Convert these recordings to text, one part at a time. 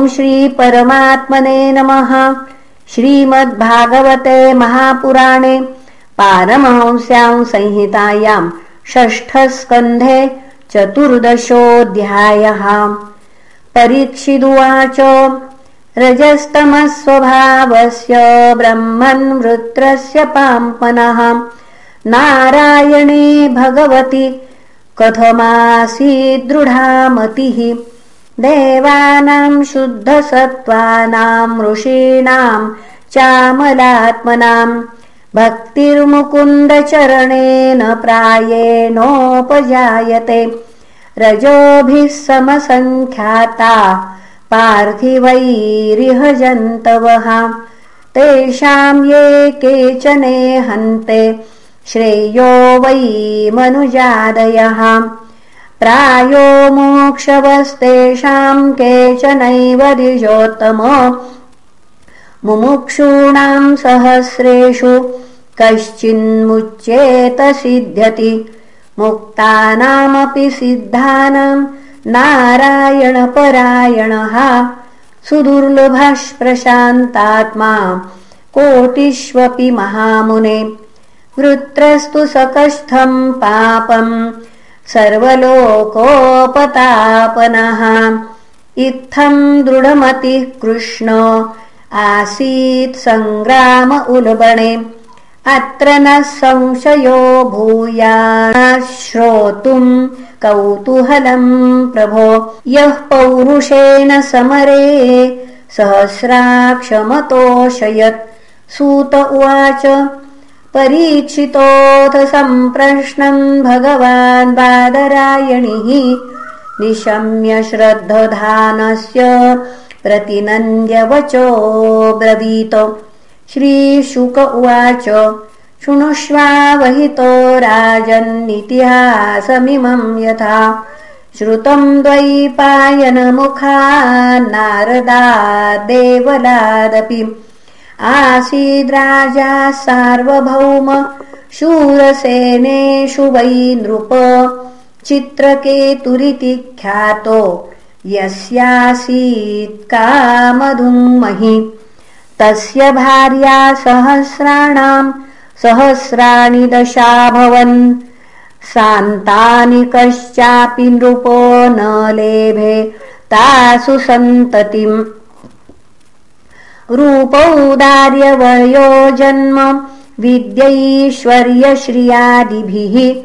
ॐ श्रीपरमात्मने नमः। श्रीमद्भागवते महापुराणे पारमहंस्यां संहितायां षष्ठस्कन्धे चतुर्दशोऽध्यायः। परीक्षिदुवाच रजस्तमस्वभावस्य ब्रह्मन् वृत्रस्य पाम्पनः। नारायणे भगवति कथमासीदृढामतिः देवानां शुद्धसत्त्वानां ऋषीणां चामलात्मनां भक्तिर्मुकुन्दचरणेन प्रायेणोपजायते। रजोभिः समसङ्ख्याता पार्थिवैरिह जन्तवः तेषां ये केचने हन्ते श्रेयो वै मनुजादयः प्रायो मोक्षवस्तेषाम् केचनैव द्विजोत्तम। मुमुक्षूणाम् सहस्रेषु कश्चिन्मुच्येत सिद्ध्यति मुक्तानामपि सिद्धानाम् नारायणपरायणः। प्रशान्तात्मा कोटिष्वपि महामुने। वृत्रस्तु सकस्थम् पापम् सर्वलोकोपतापनः। इत्थम् दृढमतिः कृष्ण। आसीत् सङ्ग्राम उल्बणे। अत्र न संशयो भूया श्रोतुम् कौतूहलम् प्रभो। यः पौरुषेण समरे सहस्राक्षमतोषयत् सूत उवाच परीक्षितोऽथ सम्प्रश्नम् भगवान् बादरायणिः निशम्य श्रद्धधानस्य प्रतिनन्द्यवचो ब्रवीत। श्रीशुक उवाच शृणुष्वावहितो राजन्नितिहासमिमम् यथा। श्रुतम् द्वैपायनमुखा नारदा देवलादपि आसीद्राजा सार्वभौम शूरसेनेषु वै नृप चित्रकेतुरिति ख्यातो यस्यासीत् कामधुमहि तस्य भार्या सहस्राणाम् सहस्राणि दशाभवन् सान्तानि कश्चापि नृपो न लेभे तासु सन्ततिम् रूपौदार्यवयो जन्म। विद्यैश्वर्यश्रियादिभिः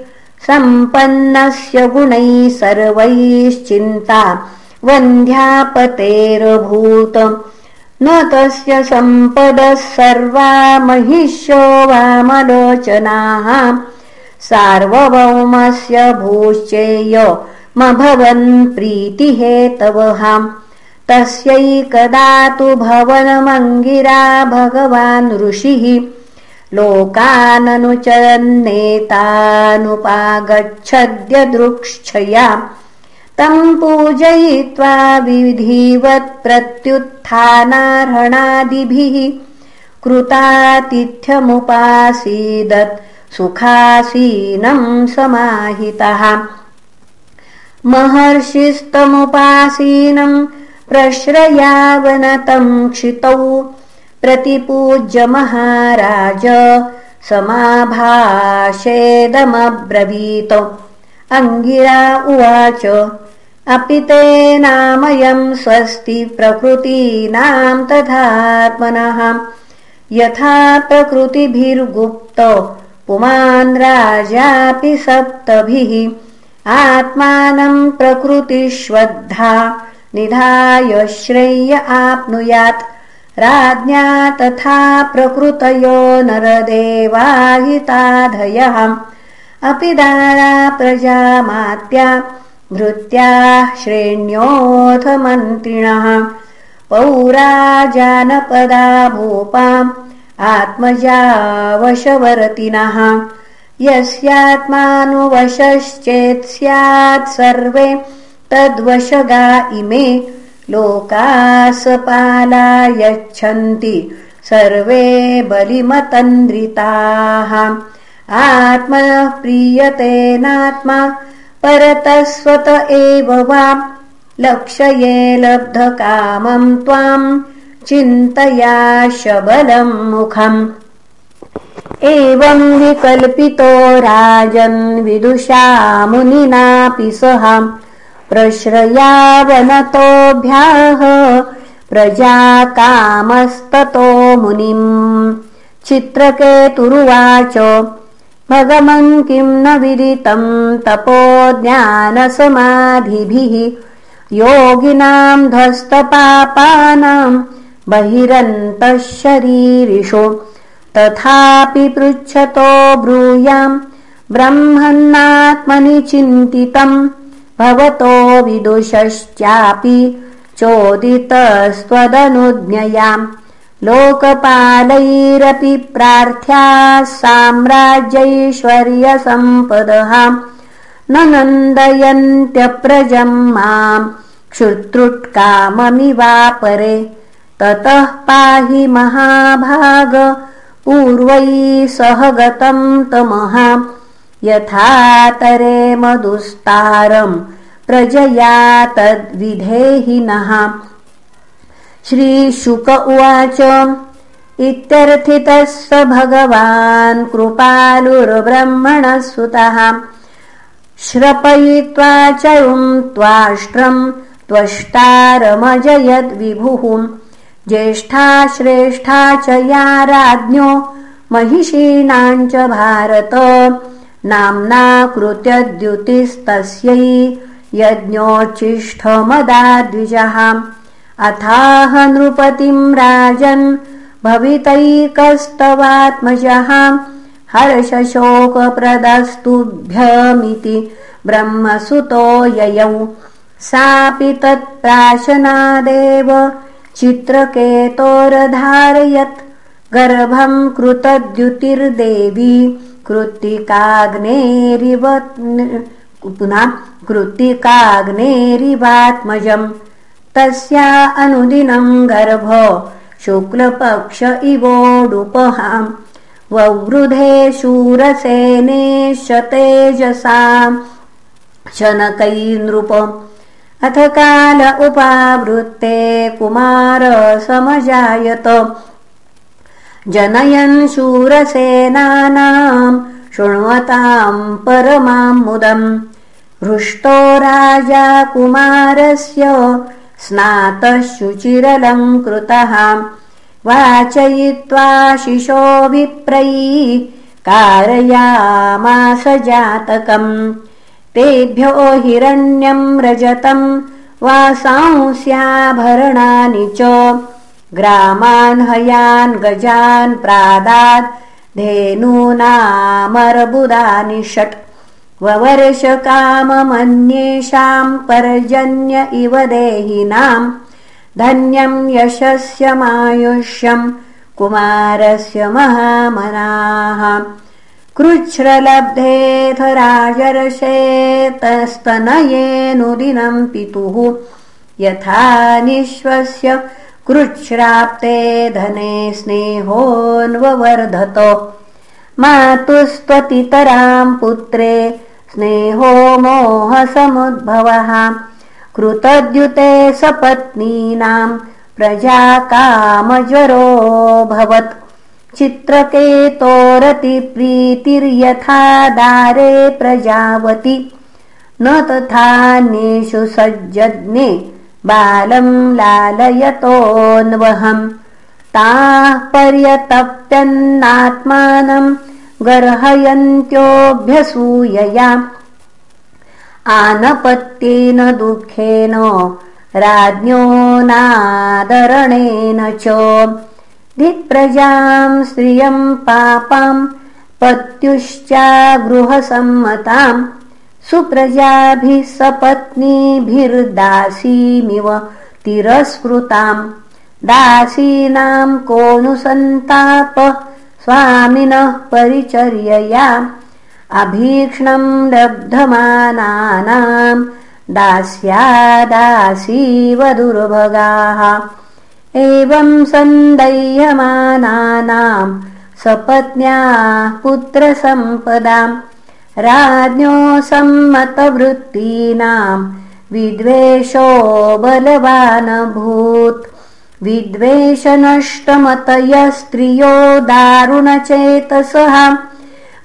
सम्पन्नस्य गुणैः सर्वैश्चिन्ता वन्ध्यापतेरभूत। न तस्य सम्पदः सर्वा महिष्यो वामलोचनाः। सार्वभौमस्य भूश्चेयमभवन् प्रीतिहेतवः तस्यैकदा तु भवनमङ्गिरा भगवान् ऋषिः। लोकाननुचरन्नेतानुपागच्छद्यदृक्षया तम् पूजयित्वा विधिवत्प्रत्युत्थानार्हणादिभिः। कृतातिथ्यमुपासीदत् सुखासीनम् समाहितः। महर्षिस्तमुपासीनम् प्रश्रयावनतम् क्षितौ प्रतिपूज्य महाराज समाभाषेदमब्रवीत। अङ्गिरा उवाच अपि ते नामयम् स्वस्ति प्रकृतीनाम् तथात्मनः। यथा प्रकृतिभिर्गुप्त पुमान् राजापि सप्तभिः। आत्मानम् प्रकृतिष्वद्धा निधाय श्रेय आप्नुयात्। राज्ञा तथा प्रकृतयो नरदेवाहिताधयः। अपि दारा प्रजामात्या भृत्याः श्रेण्योऽथ मन्त्रिणः। पौरा जानपदा भूपाम् आत्मजावशवर्तिनः। यस्यात्मानुवशश्चेत् स्यात् सर्वे तद्वशगा इमे लोकासपाला यच्छन्ति सर्वे बलिमतन्द्रिताः। आत्मनः प्रीयतेनात्मा परतस्वत एव वा लक्षये लब्धकामम् त्वाम् चिन्तया शबलम् मुखम्। एवम् विकल्पितो राजन् विदुषा मुनिनापि सह प्रश्रयावनतोऽभ्याह प्रजाकामस्ततो मुनिम्। चित्रकेतुरुवाच भगवन् किम् न विदितम् तपो ज्ञानसमाधिभिः योगिनाम् ध्वस्तपापानाम् बहिरन्तः शरीरिषु तथापि पृच्छतो ब्रूयाम् ब्रह्मन्नात्मनि चिन्तितम् भवतो विदुषश्चापि चोदितस्त्वदनुज्ञयाम्। लोकपालैरपि प्रार्थ्याः साम्राज्यैश्वर्यसम्पदः। न नन्दयन्त्यप्रजम् माम् क्षुत्रुट्काममिवापरे ततः पाहि महाभाग पूर्वैः सह गतम् तमः यथातरे मधुस्तारम् प्रजया तद्विधेहि नः श्रीशुक उवाच इत्यर्थितः स भगवान् कृपालुर्ब्रह्मणः सुतः श्रपयित्वा चरुम् त्वाष्ट्रम् त्वष्टारमजयद्विभुः। ज्येष्ठा श्रेष्ठा च या राज्ञो महिषीणाम् च भारत नाम्ना कृत्यद्युतिस्तस्यै यज्ञोच्छिष्ठमदाद्विजः अथाह नृपतिम् राजन् भवितैकस्तवात्मजः। हर्षशोकप्रदस्तुभ्यमिति ब्रह्मसुतो ययौ। सापि तत्प्राशनादेव चित्रकेतोरधारयत्। गर्भम् कृतद्युतिर्देवी कृत्तिकाग्नेरिव पुनः कृत्तिकाग्नेरिवात्मजम्। तस्या अनुदिनम् गर्भ शुक्लपक्ष इवोडुपहाम्। ववृधे शूरसेने शतेजसाम् शनकैनृपम् अथ काल उपावृत्ते कुमार समजायत जनयन् शूरसेनानाम् शृण्वताम् परमाम् मुदम् हृष्टो राजा कुमारस्य स्नातः शुचिरलङ्कृतः वाचयित्वा शिशोऽभिप्रैः कारयामास जातकम्। तेभ्यो हिरण्यम् रजतम् वासांस्याभरणानि च ग्रामान् हयान् गजान् प्रादात् धेनूनामर्बुदानि षट् ववर्षकाममन्येषाम् पर्जन्य इव देहिनाम् धन्यम् यशस्यमायुष्यम् कुमारस्य महामनाः। कृच्छ्रलब्धेऽथ राजर्षेतस्तनयेऽनुदिनम् पितुः। यथा निःश्वस्य कृच्छ्राप्ते धने स्नेहोऽन्ववर्धत। मातुस्त्वतितराम् पुत्रे स्नेहो मोहसमुद्भवः। कृतद्युते सपत्नीनाम् प्रजाकामज्वरोऽभवत् चित्रकेतोरतिप्रीतिर्यथा दारे प्रजावति। न तथान्येषु सज्जज्ञे बालम् लालयतोऽन्वहम् ताः पर्यतप्यन्नात्मानम् गर्हयन्त्योऽभ्यसूयया आनपत्येन दुःखेन राज्ञो नादरणेन च। धिप्रजाम् श्रियम् पापाम् पत्युश्चागृहसम्मताम् सुप्रजाभिः सपत्नीभिर्दासीमिव तिरस्कृताम्। दासीनाम् कोऽनुसन्ताप स्वामिनः परिचर्यया अभीक्ष्णम् लब्धमानानाम् दास्यादासीवदुर्भगाः एवम् सन्दैह्यमानानाम् सपत्न्याः पुत्रसम्पदाम् राज्ञो सम्मतवृत्तीनाम् विद्वेषो बलवानभूत्। विद्वेषनष्टमतयस्त्रियो दारुणचेतसः।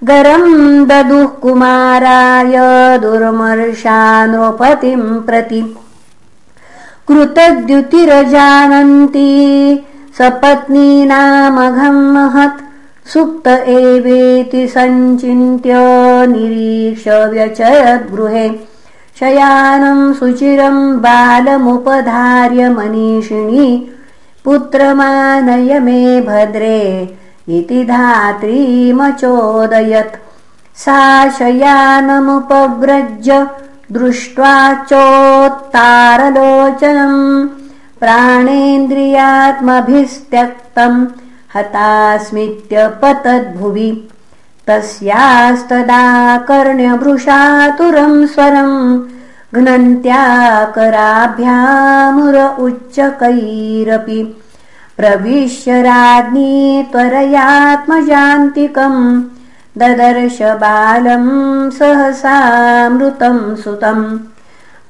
गरम् ददुः कुमाराय दुर्मर्शानोपतिम् प्रति। कृतद्युतिरजानन्ती। सपत्नीनामघम् महत् सुप्त एवेति सञ्चिन्त्य निरीक्ष व्यचयद्गृहे। शयानम् सुचिरम् बालमुपधार्य मनीषिणी पुत्रमानय मे भद्रे इति धात्रीमचोदयत्। सा शयानमुपव्रज्य दृष्ट्वा चोत्तारलोचनम् प्राणेन्द्रियात्मभिस्त्यक्तम् हतास्मित्यपतद्भुवि। तस्यास्तदा कर्ण्यभृशातुरम् स्वरम् घ्नन्त्याकराभ्यामुर उच्चकैरपि। प्रविश्य राज्ञी त्वरयात्मजान्तिकम् ददर्श बालम् सहसामृतम् सुतम्।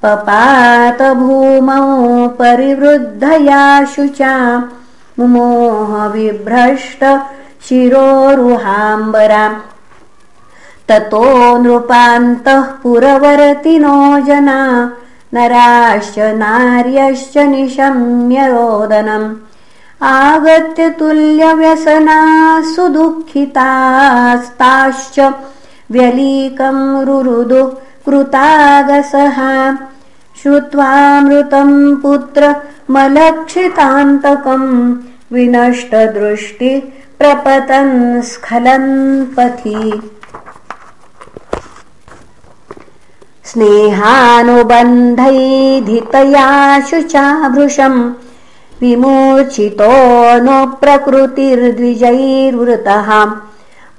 पपात भूमौ परिवृद्धया शुचा मुमोहविभ्रष्ट शिरोरुहाम्बरा ततो नृपान्तः पुरवर्तिनो जना नराश्च नार्यश्च निशम्य रोदनम् आगत्य तुल्यव्यसना सुदुःखितास्ताश्च व्यलीकम् रुरुदु कृतागसः। श्रुत्वामृतम् पुत्र मलक्षितान्तकम् विनष्टदृष्टि प्रपतन् स्खलन् पथि। स्नेहानुबन्धैधितया शुचाभृशम् विमोचितो नो प्रकृतिर्द्विजैर्वृतः।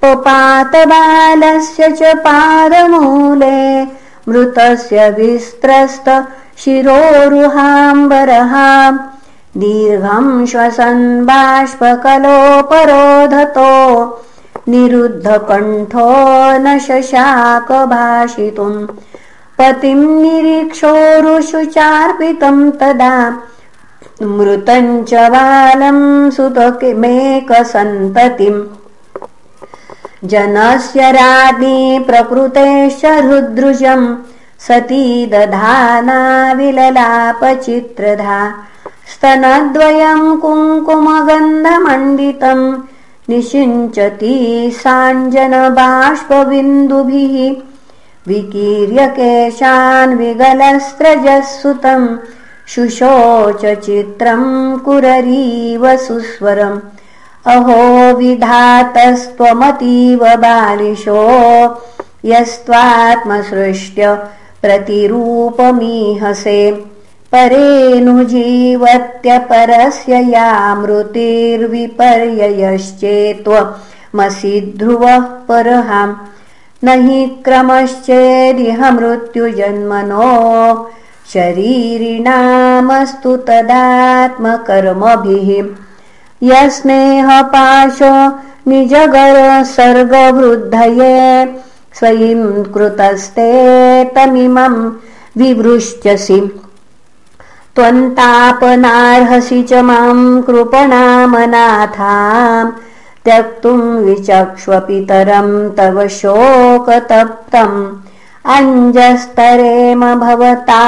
पपातबालस्य च पादमूले मृतस्य विस्त्रस्त शिरोरुहाम्बरः दीर्घम् श्वसन् बाष्पकलोपरोधतो निरुद्धकण्ठो न शशाक भाषितुम् पतिम् निरीक्षोरुषुचार्पितम् तदा मृतम् च बालम् सुतकिमेकसन्ततिम् जनस्य राज्ञी प्रकृतेश्च हृद्रुजम् सती दधाना विललापचित्रधा स्तनद्वयम् कुङ्कुमगन्धमण्डितम् निषिञ्चति साञ्जनबाष्पबिन्दुभिः विकीर्यकेशान् विगलस्त्रजः शुशोच चित्रम् कुररीव सुस्वरम्। अहो विधातस्त्वमतीव बालिशो यस्त्वात्मसृष्ट्य प्रतिरूपमीहसे परेऽनुजीवत्यपरस्य या मृतिर्विपर्ययश्चेत्त्वमसि ध्रुवः परहाम् न हि क्रमश्चेदिह मृत्युजन्मनो शरीरिणामस्तु तदात्मकर्मभिः। यस्नेहपाशो निजगर सर्गवृद्धये स्वयं कृतस्ते तमिमम् विवृश्यसि त्वन्तापनार्हसि च माम् कृपणामनाथाम् त्यक्तुम् विचक्ष्वपितरम् तव शोकतप्तम्। अञ्जस्तरेम भवता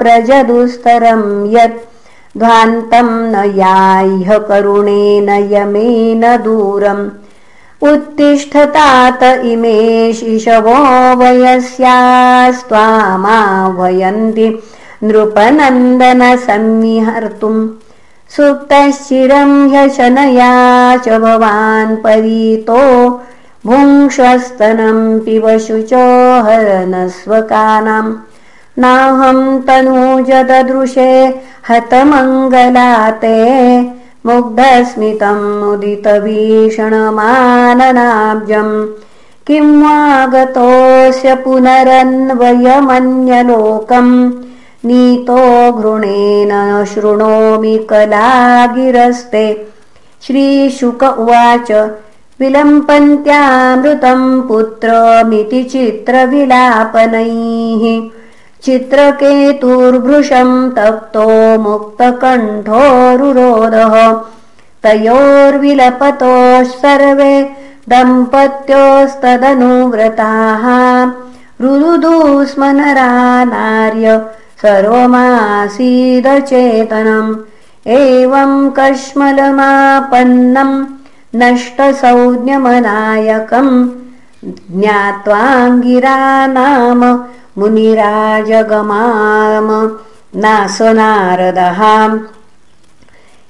प्रजदुस्तरम् यत् ध्वान्तम् न याह्य करुणेन यमेन दूरम्। उत्तिष्ठतात इमे शिशवो वयस्यास्त्वामाह्वयन्ति नृपनन्दन संविहर्तुम् सुप्तश्चिरम् ह्यशनया च भवान् परीतो भुङ्क्षस्तनम् पिब शुचो हरनस्वकानाम् नाहम् तनूजदृशे हतमङ्गलाते मुग्धस्मितम् उदितभीषणमाननाब्जम् किम् वागतोऽस्य पुनरन्वयमन्यलोकम् नीतो घृणेन शृणोमि कलागिरस्ते। श्रीशुक उवाच विलम्पन्त्यामृतम् पुत्रमिति चित्रविलापनैः। चित्रकेतुर्भृशम् तप्तो मुक्तकण्ठोरुरोधः तयोर्विलपतोः सर्वे दम्पत्योस्तदनुव्रताः। रुदुदुस्मनरा नार्य सर्वमासीदचेतनम्। एवम् कश्मलमापन्नम् नष्टसौज्ञमनायकम्। मुनिराजगमाम। नासनारदः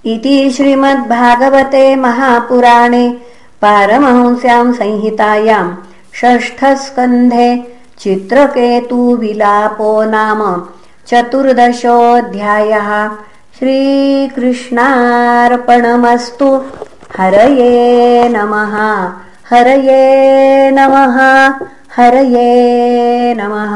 इति श्रीमद्भागवते महापुराणे पारमहंस्याम् संहितायाम् षष्ठस्कन्धे चित्रकेतुविलापो नाम चतुर्दशोऽध्यायः श्रीकृष्णार्पणमस्तु। हरये नमः हरये नमः हरये नमः